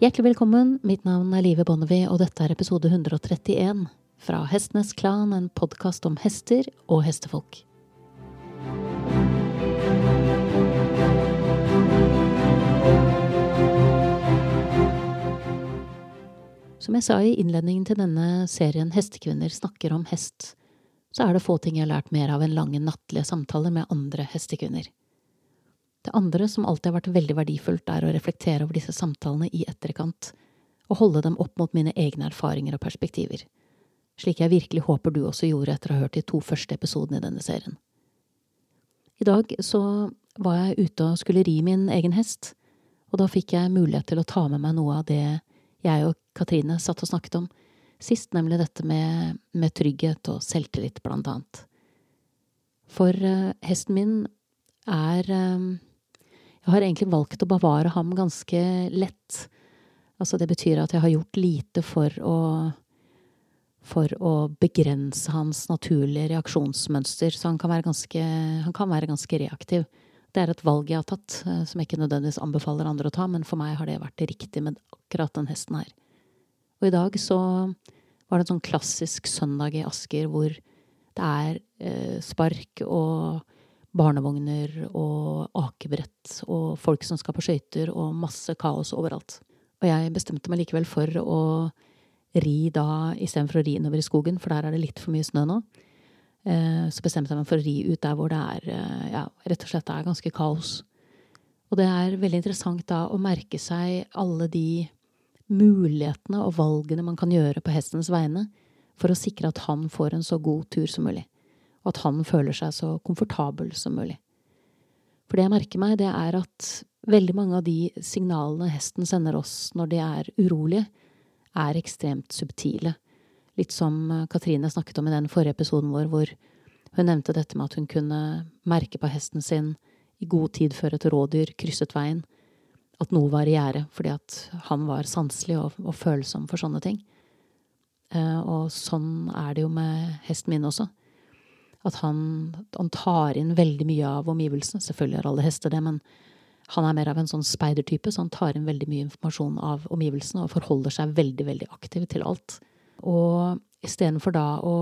Hjertelig velkommen. Mitt navn er Live Bonnevie, og dette er episode 131 fra Hestenes Klan, en podkast om hester og hestefolk. Som jeg sa i innledningen til denne serien Hestekvinner snakker om hest, så er det få ting jeg har lært mer av enn lange nattlige samtaler med andre hestekvinner. Det andre som alltid har vært veldig verdifullt, er å reflektere over disse samtalene i etterkant, og holde dem opp mot mine egne erfaringer og perspektiver, slik jeg virkelig håper du også gjorde etter å ha hørt de to første episodene i denne serien. I dag så var jeg ute og skulle ri min egen hest, og da fikk jeg mulighet til å ta med meg noe av det jeg og Katrine satt og snakket om sist, nemlig dette med, med trygghet og selvtillit, blant annet. For uh, hesten min er uh, Jeg har egentlig valgt å bevare ham ganske lett. Altså, det betyr at jeg har gjort lite for å for å begrense hans naturlige reaksjonsmønster, så han kan være ganske, kan være ganske reaktiv. Det er et valg jeg har tatt, uh, som jeg ikke nødvendigvis anbefaler andre å ta, men for meg har det vært riktig med akkurat den hesten her. Og i dag så var det en sånn klassisk søndag i Asker hvor det er eh, spark og barnevogner og akebrett og folk som skal på skøyter og masse kaos overalt. Og jeg bestemte meg likevel for å ri da istedenfor å ri innover i skogen, for der er det litt for mye snø nå. Eh, så bestemte jeg meg for å ri ut der hvor det er eh, ja, rett og slett er ganske kaos. Og det er veldig interessant da å merke seg alle de mulighetene og valgene man kan gjøre på hestens vegne for å sikre at han får en så god tur som mulig, og at han føler seg så komfortabel som mulig. For det jeg merker meg, det er at veldig mange av de signalene hesten sender oss når de er urolige, er ekstremt subtile. Litt som eh, Katrine snakket om i den forrige episoden vår, hvor hun nevnte dette med at hun kunne merke på hesten sin i god tid før et rådyr krysset veien, at noe var i gjære, fordi at han var sanselig og, og, følsom for sånne ting. Eh, og sånn er det jo med hesten min også. At han, han tar inn veldig mye av omgivelsene. Selvfølgelig har alle hester det, men han er mer av en sånn speidertype, så han tar inn veldig mye informasjon av omgivelsene og forholder seg veldig, veldig aktiv til alt. Og istedenfor da å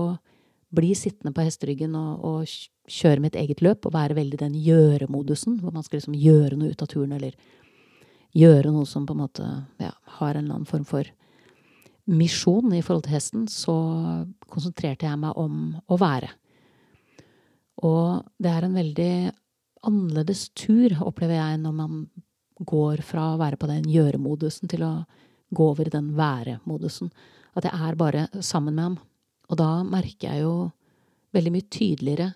bli sittende på hesteryggen og, og kjøre mitt eget løp og være veldig den gjøre-modusen, hvor man skal liksom gjøre noe ut av turen eller gjøre noe som på en måte ja, har en eller annen form for misjon i forhold til hesten, så konsentrerte jeg meg om å være. Og det er en veldig annerledes tur, opplever jeg, når man går fra å være på den gjøre-modusen til å gå over i den være-modusen. At jeg er bare sammen med ham. Og da merker jeg jo veldig mye tydeligere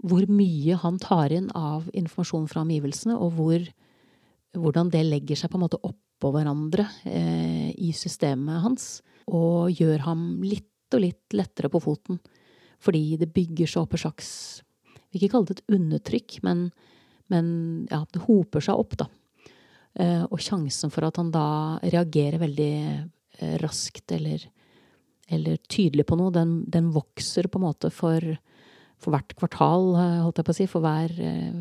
hvor mye han tar inn av informasjon fra omgivelsene, og hvor hvordan det legger seg på en måte oppå hverandre eh, i systemet hans, og gjør ham litt og litt lettere på foten. Fordi det bygger seg opp et slags Vi vil ikke kalle det et undertrykk, men, men ja, det hoper seg opp, da. Eh, og sjansen for at han da reagerer veldig eh, raskt eller, eller tydelig på noe, den, den, vokser på en måte for for hvert kvartal, eh, holdt jeg på å si, for hver,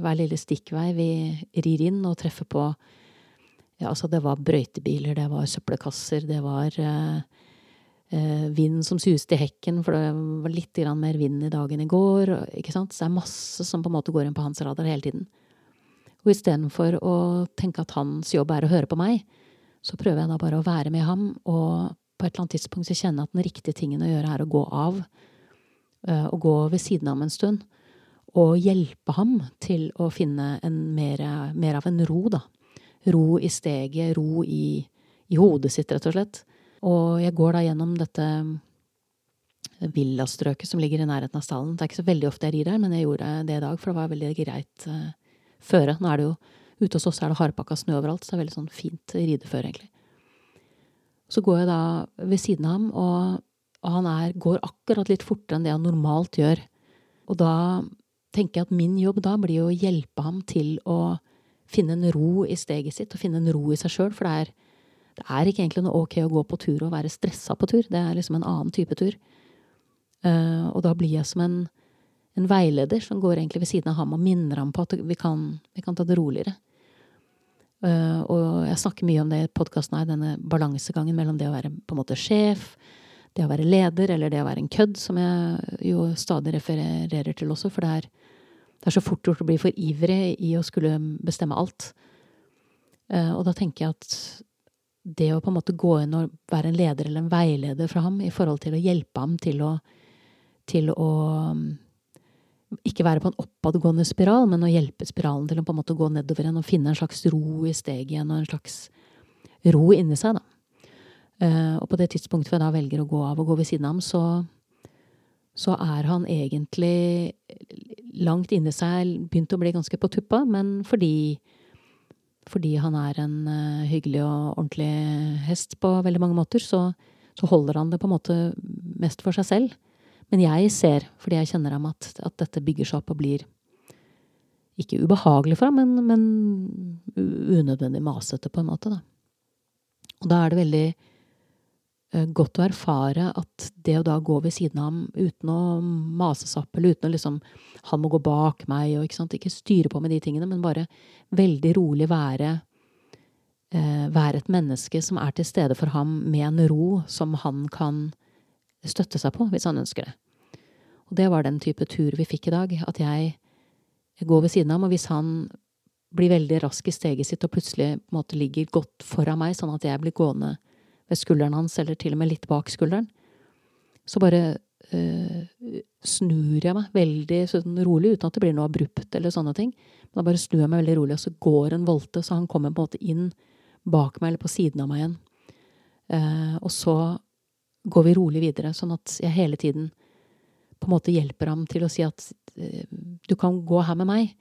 hver lille stikkvei vi rir inn og treffer på ja, altså det var brøytebiler, det var søppelkasser, det var eh, vind som suste i hekken, for det var litt mer vind i dag enn i går. Så det er masse som på en måte går inn på hans radar hele tiden. Og istedenfor å tenke at hans jobb er å høre på meg, så prøver jeg da bare å være med ham, og på et eller annet tidspunkt så kjenner jeg at den riktige tingen å gjøre er å gå av Eh, å gå ved siden av ham en stund og hjelpe ham til å finne mer, mer av en ro, da. Ro i steget, ro i, i, hodet sitt, rett og slett. Og jeg går da gjennom dette villastrøket som ligger i nærheten av stallen. Det er ikke så veldig ofte jeg rir her, men jeg gjorde det i dag, for det var veldig greit uh, føre. Nå er det jo Ute hos oss er det hardpakka snø overalt, så det er veldig sånn fint rideføre, egentlig. Så går jeg da ved siden av ham, og og han er, går akkurat litt fortere enn det han normalt gjør. Og da tenker jeg at min jobb da blir å hjelpe ham til å finne en ro i steget sitt, og finne en ro i seg sjøl, for det er, det er, ikke egentlig noe ok å gå på tur og være stressa på tur. Det er liksom en annen type tur. Uh, og da blir jeg som en, en, veileder som går egentlig ved siden av ham og minner ham på at vi kan, vi kan ta det roligere. Uh, og jeg snakker mye om det i podkasten her, denne balansegangen mellom det å være på en måte sjef, det å være leder, eller det å være en kødd, som jeg jo stadig refererer til også, for det er, det er så fort gjort å bli for ivrig i å skulle bestemme alt. Uh, og da tenker jeg at det å på en måte gå inn og være en leder eller en veileder for ham i forhold til å hjelpe ham til å, til å ikke være på en oppadgående spiral, men å hjelpe spiralen til å på en måte gå nedover igjen og finne en slags ro i steget igjen, og en slags ro inni seg, da. Uh, og på det tidspunktet hvor jeg da velger å gå av og gå ved siden av ham, så, så er han egentlig langt inni seg begynt å bli ganske på tuppa, men fordi, fordi han er en uh, hyggelig og ordentlig hest på veldig mange måter, så, så holder han det på en måte mest for seg selv. Men jeg ser, fordi jeg kjenner ham, at, at dette bygger seg opp og blir ikke ubehagelig for ham, men, men unødvendig masete, på en måte. Da. Og da er det veldig godt å erfare at det å da gå ved siden av ham uten å mase seg opp, eller uten å liksom Han må gå bak meg, og ikke, ikke styre på med de tingene, men bare veldig rolig være uh, Være et menneske som er til stede for ham med en ro som han kan støtte seg på, hvis han ønsker det. Og det var den type tur vi fikk i dag, at jeg går ved siden av ham, og hvis han blir veldig rask i steget sitt og plutselig på en måte ligger godt foran meg, sånn at jeg blir gående ved skulderen hans, eller til og med litt bak skulderen, så bare øh, snur jeg meg veldig sånn rolig, uten at det blir noe abrupt eller sånne ting. Men da bare snur jeg meg veldig rolig, og så går en volte, så han kommer på en måte inn bak meg eller på siden av meg igjen. Uh, og så går vi rolig videre, sånn at jeg hele tiden på en måte hjelper ham til å si at uh, du kan gå her med meg.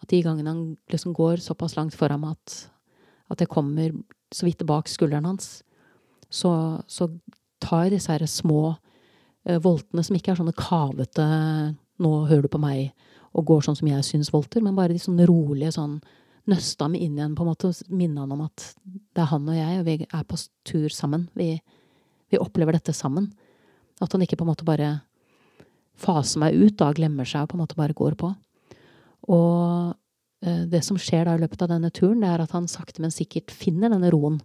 At de gangene han liksom går såpass langt foran meg at, at jeg kommer så vidt bak skulderen hans, så, så tar disse her små uh, voltene som ikke er sånne kavete 'nå hører du på meg' og går sånn som jeg syns volter, men bare de sånne rolige sånn nøsta meg inn igjen, på en måte, og minne han om at det er han og jeg, og vi er på tur sammen. Vi, vi opplever dette sammen. At han ikke på en måte bare faser meg ut, da glemmer seg og på en måte bare går på. Og eh, det som skjer da i løpet av denne turen, det er at han sakte, men sikkert finner denne roen.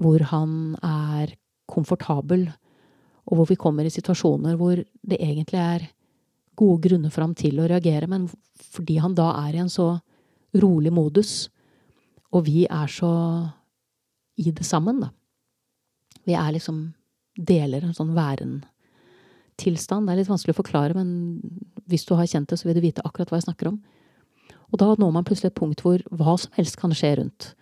Hvor han er komfortabel, og hvor vi kommer i situasjoner hvor det egentlig er gode grunner for ham til å reagere, men fordi han da er i en så rolig modus, og vi er så i det sammen, da. Vi er liksom deler en sånn væren-tilstand. Det er litt vanskelig å forklare, men hvis du har kjent det, så vil du vite akkurat hva jeg snakker om. Og da når man plutselig et punkt hvor hva som helst kan skje rundt.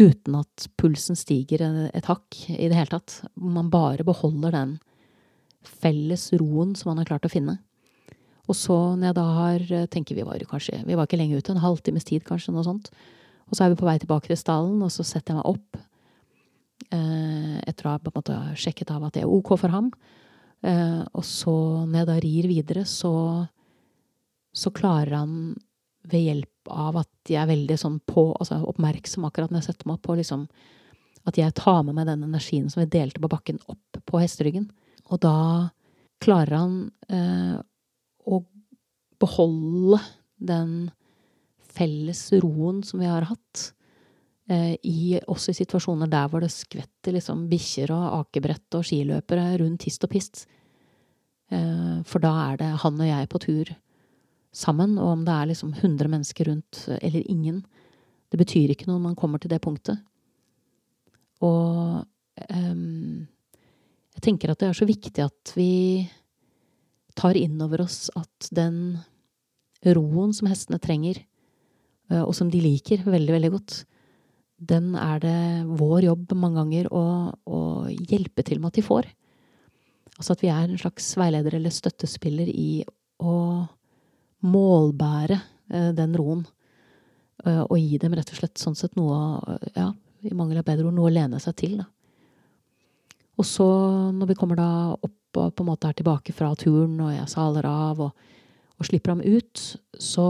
Uten at pulsen stiger et hakk i det hele tatt. Man bare beholder den felles roen som man har klart å finne. Og så når jeg da har tenker Vi var jo kanskje Vi var ikke lenge ute, en halvtimes tid kanskje, noe sånt. Og så er vi på vei tilbake til stallen, og så setter jeg meg opp Eh, etter å ha på en måte sjekket av at det er ok for ham. Eh, og så, når jeg da rir videre, så, så klarer han ved hjelp av at jeg er veldig sånn på, altså oppmerksom akkurat når jeg setter meg opp på liksom At jeg tar med meg den energien som vi delte på bakken, opp på hesteryggen. Og da klarer han eh, å beholde den felles roen som vi har hatt. Eh, i, også i situasjoner der hvor det skvetter liksom bikkjer og akebrett og skiløpere rundt hist og pist. Eh, for da er det han og jeg på tur sammen, og om det er liksom 100 mennesker rundt eller ingen, det betyr ikke noe når man kommer til det punktet. Og um, jeg tenker at det er så viktig at vi tar inn over oss at den roen som hestene trenger, og som de liker veldig, veldig godt, den er det vår jobb mange ganger å, å, hjelpe til med at de får. Altså at vi er en slags veileder eller støttespiller i å målbære eh, den roen. Eh, og gi dem rett og slett sånn sett noe, ja, i mangel av bedre ord, noe å lene seg til, da. Og så, når vi kommer da opp og på en måte er tilbake fra turen, og jeg saler av og, og slipper ham ut, så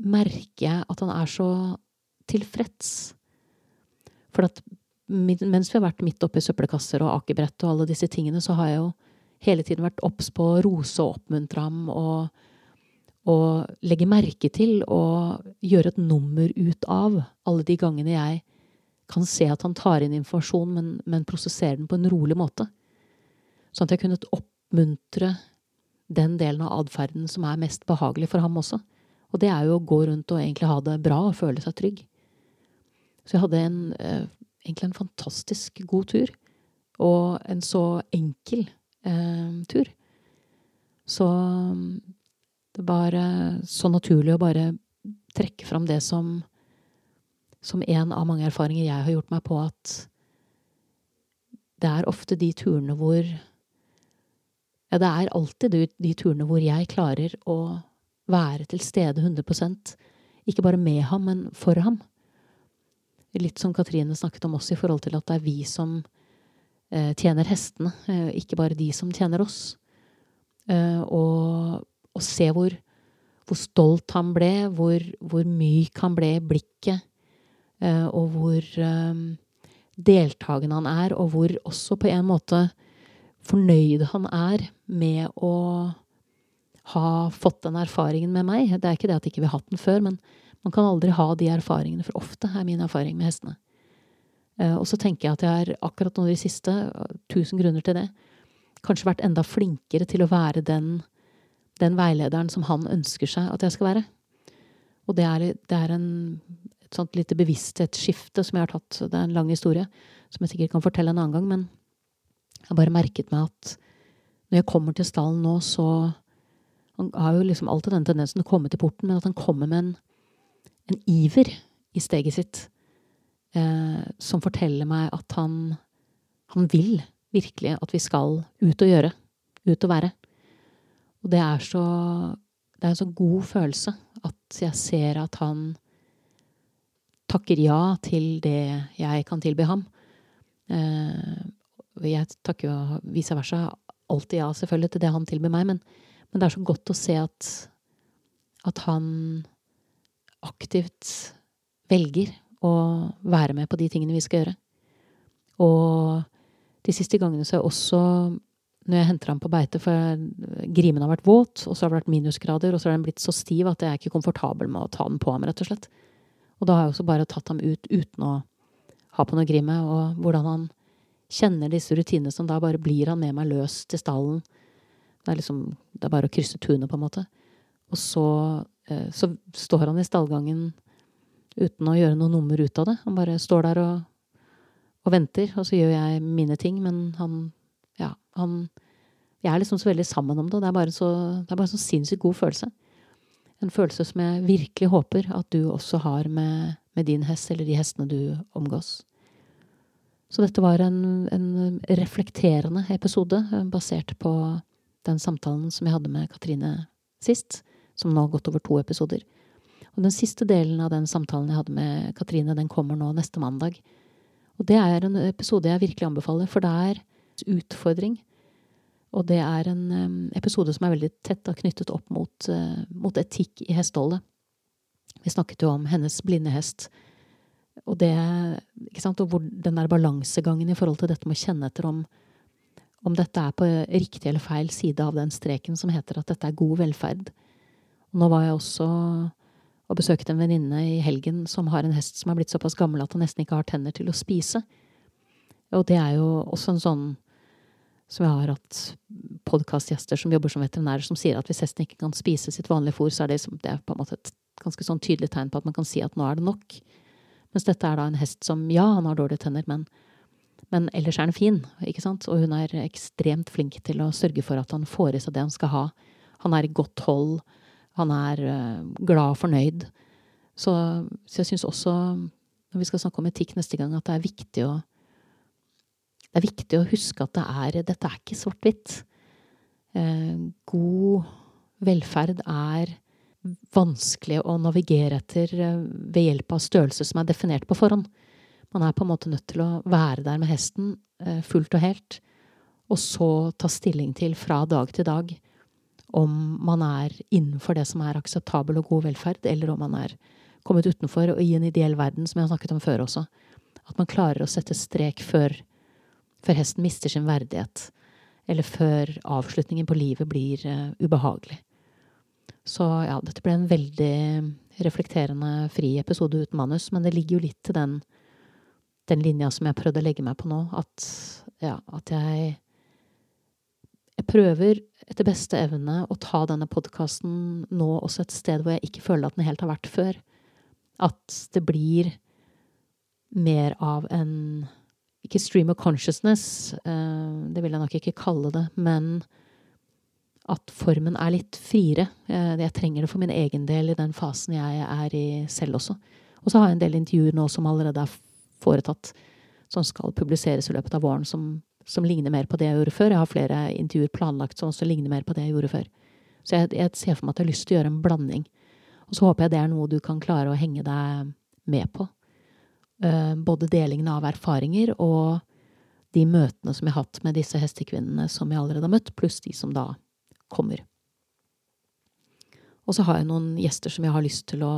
merker jeg at han er så tilfreds. For at mens vi har vært midt oppi søppelkasser og akebrett og alle disse tingene, så har jeg jo hele tiden vært obs på å rose og oppmuntre ham og, og legge merke til og gjøre et nummer ut av alle de gangene jeg kan se at han tar inn informasjon, men, men prosesserer den på en rolig måte. Sånn at jeg kunne oppmuntre den delen av atferden som er mest behagelig for ham også. Og det er jo å gå rundt og egentlig ha det bra og føle seg trygg. Så jeg hadde en, eh, egentlig en fantastisk god tur. Og en så enkel eh, tur. Så det var så naturlig å bare trekke fram det som som en av mange erfaringer jeg har gjort meg på, at det er ofte de turene hvor Ja, det er alltid de, de turene hvor jeg klarer å være til stede 100% ikke bare med ham, men for ham. Litt som Katrine snakket om oss, i forhold til at det er vi som eh, tjener hestene, eh, ikke bare de som tjener oss. Eh, og, og, se hvor, hvor, stolt han ble, hvor, hvor myk han ble i blikket, eh, og hvor eh, deltakende han er, og hvor også på en måte fornøyd han er med å ha fått den erfaringen med meg. Det er ikke det at ikke vi har hatt den før, men man kan aldri ha de erfaringene for ofte, er min erfaring med hestene. Eh, og så tenker jeg at jeg har akkurat nå i det siste, tusen grunner til det, kanskje vært enda flinkere til å være den, den veilederen som han ønsker seg at jeg skal være. Og det er, det er en, et sånt lite bevissthetsskifte som jeg har tatt. Det er en lang historie som jeg sikkert kan fortelle en annen gang, men jeg har bare merket meg at når jeg kommer til stallen nå, så Han har jo liksom alltid den tendensen til å komme til porten, men at han kommer med en, en iver i steget sitt eh, som forteller meg at han, han vil virkelig at vi skal ut og gjøre. Ut og være. Og det er så Det er en så god følelse at jeg ser at han takker ja til det jeg kan tilby ham. Eh, jeg takker jo vice versa alltid ja, selvfølgelig, til det han tilbyr meg, men, men, det er så godt å se at, at han aktivt velger å være med på de tingene vi skal gjøre. Og de siste gangene så har jeg også når jeg henter ham på beite, for grimen har vært våt, og så har det vært minusgrader, og så har den blitt så stiv at jeg er ikke komfortabel med å ta den på ham, rett og slett. Og da har jeg også bare tatt ham ut uten å ha på noe grime, og hvordan han kjenner disse rutinene som da bare blir han med meg løs til stallen. Det er liksom Det er bare å krysse tunet, på en måte. Og så, eh, så står han i stallgangen uten å gjøre noe nummer ut av det. Han bare står der og og venter, og så gjør jeg mine ting, men han han Jeg er liksom så veldig sammen om det, det er bare så, det er bare en så sinnssykt god følelse. En følelse som jeg virkelig håper at du også har med, med din hest, eller de hestene du omgås. Så dette var en, en reflekterende episode, eh, basert på den samtalen som jeg hadde med Katrine sist, som nå har gått over to episoder. Og den siste delen av den samtalen jeg hadde med Katrine, den kommer nå neste mandag. Og det er en episode jeg virkelig anbefaler, for det utfordring. Og det er en episode som er veldig tett knyttet opp mot, uh, mot etikk i hesteholdet. Vi snakket jo om hennes blinde hest. Og det, og hvor den der balansegangen i forhold til dette med å kjenne etter om, om dette er på riktig eller feil side av den streken som heter at dette er god velferd. Og nå var jeg også og besøkte en venninne i helgen som har en hest som er blitt såpass gammel at han nesten ikke har tenner til å spise. Og det er jo også en sånn som jeg har hatt podkastgjester som jobber som veterinærer, som sier at hvis hesten ikke kan spise sitt vanlige fôr, så er det, det er på en måte et ganske sånn tydelig tegn på at man kan si at nå er det nok. Mens dette er da en hest som, ja, han har dårlige tenner, men, men ellers er han fin, ikke sant? Og hun er ekstremt flink til å sørge for at han får i seg det han skal ha. Han er i godt hold han er uh, glad og fornøyd. Så, så jeg syns også, når vi skal snakke om etikk neste gang, at det er viktig å det er viktig å huske at det er, dette er ikke svart-hvitt. Eh, god velferd er vanskelig å navigere etter eh, ved hjelp av størrelse som er definert på forhånd. Man er på en måte nødt til å være der med hesten eh, fullt og helt, og så ta stilling til fra dag til dag om man er innenfor det som er akseptabel og god velferd, eller om man er kommet utenfor og i en ideell verden, som jeg har snakket om før også. At man klarer å sette strek før, før hesten mister sin verdighet, eller før avslutningen på livet blir uh, ubehagelig. Så ja, dette ble en veldig reflekterende, fri episode uten manus, men det ligger jo litt til den, den linja som jeg prøvde å legge meg på nå, at ja, at jeg Jeg prøver etter beste evne å ta denne podkasten nå også et sted hvor jeg ikke føler at den helt har vært før. At det blir mer av en Ikke stream of consciousness, eh, det vil jeg nok ikke kalle det, men at formen er litt friere. Jeg trenger det for min egen del i den fasen jeg er i selv også. Og så har jeg en del intervjuer nå som allerede er foretatt, som skal publiseres i løpet av våren, som, som ligner mer på det jeg gjorde før. Jeg har flere intervjuer planlagt som også ligner mer på det jeg gjorde før. Så jeg, jeg ser for meg at jeg har lyst til å gjøre en blanding. Og så håper jeg det er noe du kan klare å henge deg med på. Uh, både delingen av erfaringer og de møtene som jeg har hatt med disse hestekvinnene som jeg allerede har møtt, pluss de som da kommer. Og så har jeg noen gjester som jeg har lyst til å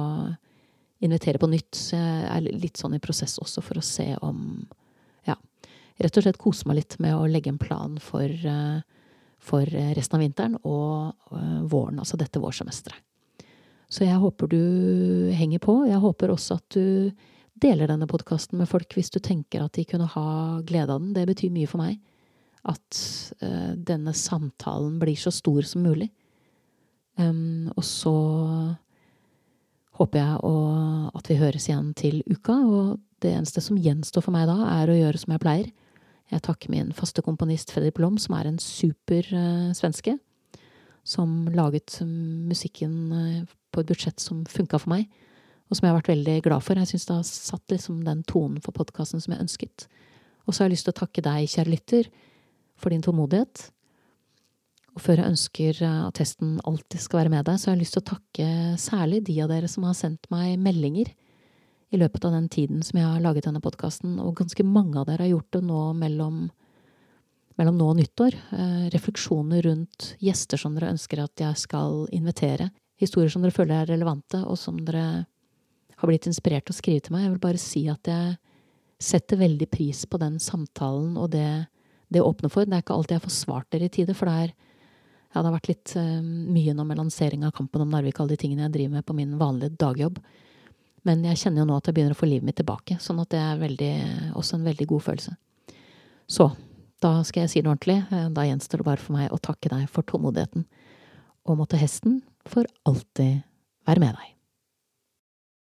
invitere på nytt. Så jeg er litt sånn i prosess også for å se om Ja, rett og slett kose meg litt med å legge en plan for, eh, for resten av vinteren og eh, våren, altså dette vårsemesteret. Så jeg håper du henger på. Jeg håper også at du deler denne podkasten med folk hvis du tenker at de kunne ha glede av den. Det betyr mye for meg at uh, denne samtalen blir så stor som mulig. Um, og så håper jeg å, at vi høres igjen til uka, og det eneste som gjenstår for meg da, er å gjøre som jeg pleier. Jeg takker min faste komponist Fredrik Blom, som er en super uh, svenske, som laget musikken uh, på et budsjett som funka for meg, og som jeg har vært veldig glad for. Jeg syns det har satt liksom den tonen for podkasten som jeg ønsket. Og så har jeg lyst til å takke deg, kjære lytter, for din tålmodighet. Og før jeg ønsker at testen alltid skal være med deg, så har jeg lyst til å takke særlig de av dere som har sendt meg meldinger i løpet av den tiden som jeg har laget denne podkasten, og ganske mange av dere har gjort det nå mellom, mellom nå og nyttår. Eh, refleksjoner rundt gjester som dere ønsker at jeg skal invitere. Historier som dere føler er relevante, og som dere har blitt inspirert til å skrive til meg. Jeg vil bare si at jeg setter veldig pris på den samtalen og det det åpner for. Det er ikke alltid jeg får svart dere i tide, for det er ja, det har vært litt uh, mye nå med lansering av Kampen om Narvik, alle de tingene jeg driver med på min vanlige dagjobb. Men jeg kjenner jo nå at jeg begynner å få livet mitt tilbake, sånn at det er veldig, også en veldig god følelse. Så da skal jeg si det ordentlig. Eh, da gjenstår det bare for meg å takke deg for tålmodigheten, og måtte hesten for alltid være med deg.